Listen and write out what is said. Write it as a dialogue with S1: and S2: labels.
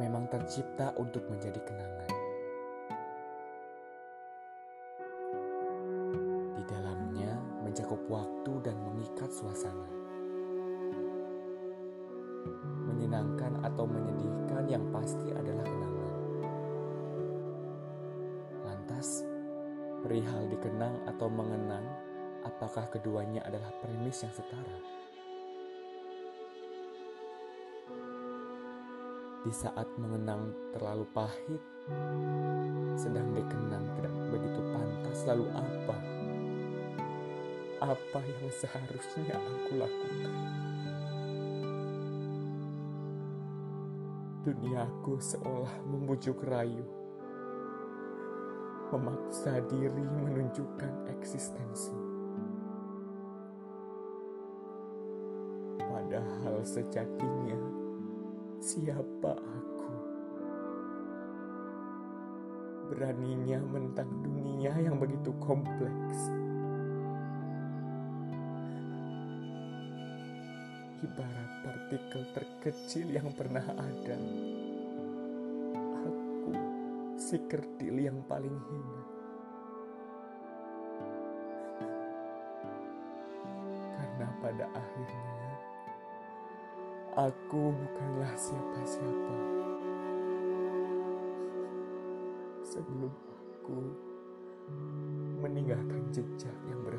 S1: memang tercipta untuk menjadi kenangan. Di dalamnya mencakup waktu dan memikat suasana. Menyenangkan atau menyedihkan yang pasti adalah kenangan. Lantas, perihal dikenang atau mengenang, apakah keduanya adalah premis yang setara? Di saat mengenang terlalu pahit, sedang dikenang tidak begitu pantas, lalu apa? Apa yang seharusnya aku lakukan? Duniaku seolah membujuk rayu, memaksa diri menunjukkan eksistensi. Padahal sejatinya, siapa aku. Beraninya mentang dunia yang begitu kompleks. Ibarat partikel terkecil yang pernah ada. Aku si kerdil yang paling hina. Karena pada akhirnya Aku bukanlah siapa-siapa. Sebelum aku meninggalkan jejak yang.